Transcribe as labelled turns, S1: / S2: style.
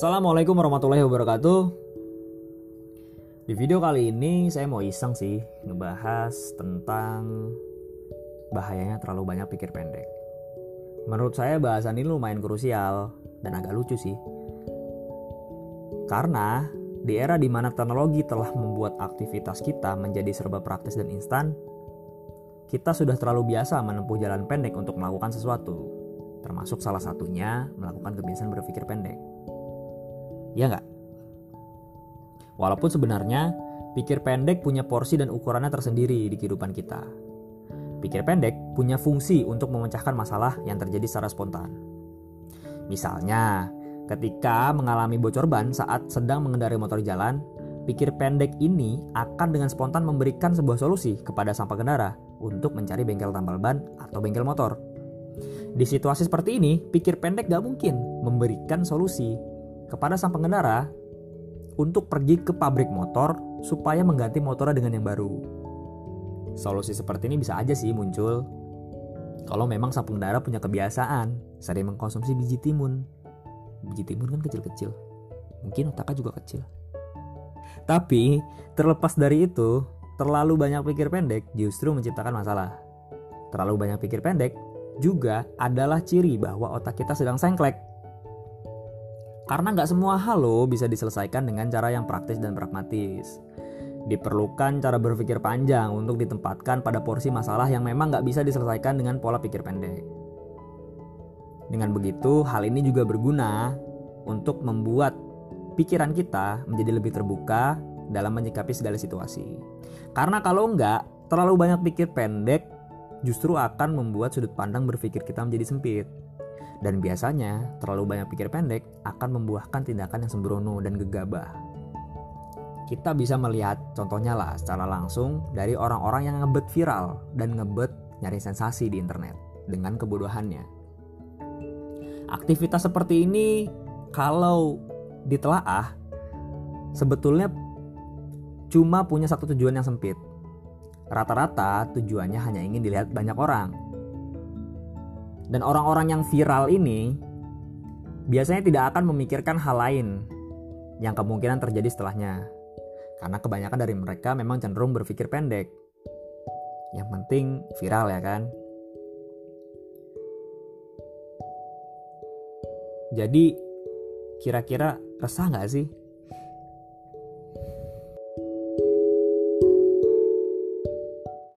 S1: Assalamualaikum warahmatullahi wabarakatuh. Di video kali ini saya mau iseng sih ngebahas tentang bahayanya terlalu banyak pikir pendek. Menurut saya bahasan ini lumayan krusial dan agak lucu sih. Karena di era di mana teknologi telah membuat aktivitas kita menjadi serba praktis dan instan, kita sudah terlalu biasa menempuh jalan pendek untuk melakukan sesuatu, termasuk salah satunya melakukan kebiasaan berpikir pendek. Ya nggak? Walaupun sebenarnya pikir pendek punya porsi dan ukurannya tersendiri di kehidupan kita. Pikir pendek punya fungsi untuk memecahkan masalah yang terjadi secara spontan. Misalnya, ketika mengalami bocor ban saat sedang mengendarai motor jalan, pikir pendek ini akan dengan spontan memberikan sebuah solusi kepada sang pengendara untuk mencari bengkel tambal ban atau bengkel motor. Di situasi seperti ini, pikir pendek gak mungkin memberikan solusi kepada sang pengendara untuk pergi ke pabrik motor supaya mengganti motornya dengan yang baru. Solusi seperti ini bisa aja sih muncul kalau memang sang pengendara punya kebiasaan sering mengkonsumsi biji timun. Biji timun kan kecil-kecil. Mungkin otaknya juga kecil. Tapi terlepas dari itu, terlalu banyak pikir pendek justru menciptakan masalah. Terlalu banyak pikir pendek juga adalah ciri bahwa otak kita sedang sengklek karena nggak semua hal lo bisa diselesaikan dengan cara yang praktis dan pragmatis. Diperlukan cara berpikir panjang untuk ditempatkan pada porsi masalah yang memang nggak bisa diselesaikan dengan pola pikir pendek. Dengan begitu, hal ini juga berguna untuk membuat pikiran kita menjadi lebih terbuka dalam menyikapi segala situasi. Karena kalau nggak, terlalu banyak pikir pendek justru akan membuat sudut pandang berpikir kita menjadi sempit. Dan biasanya, terlalu banyak pikir pendek akan membuahkan tindakan yang sembrono dan gegabah. Kita bisa melihat contohnya lah secara langsung dari orang-orang yang ngebet viral dan ngebet nyari sensasi di internet dengan kebodohannya. Aktivitas seperti ini kalau ditelaah sebetulnya cuma punya satu tujuan yang sempit. Rata-rata tujuannya hanya ingin dilihat banyak orang dan orang-orang yang viral ini biasanya tidak akan memikirkan hal lain yang kemungkinan terjadi setelahnya. Karena kebanyakan dari mereka memang cenderung berpikir pendek. Yang penting viral ya kan. Jadi kira-kira resah nggak sih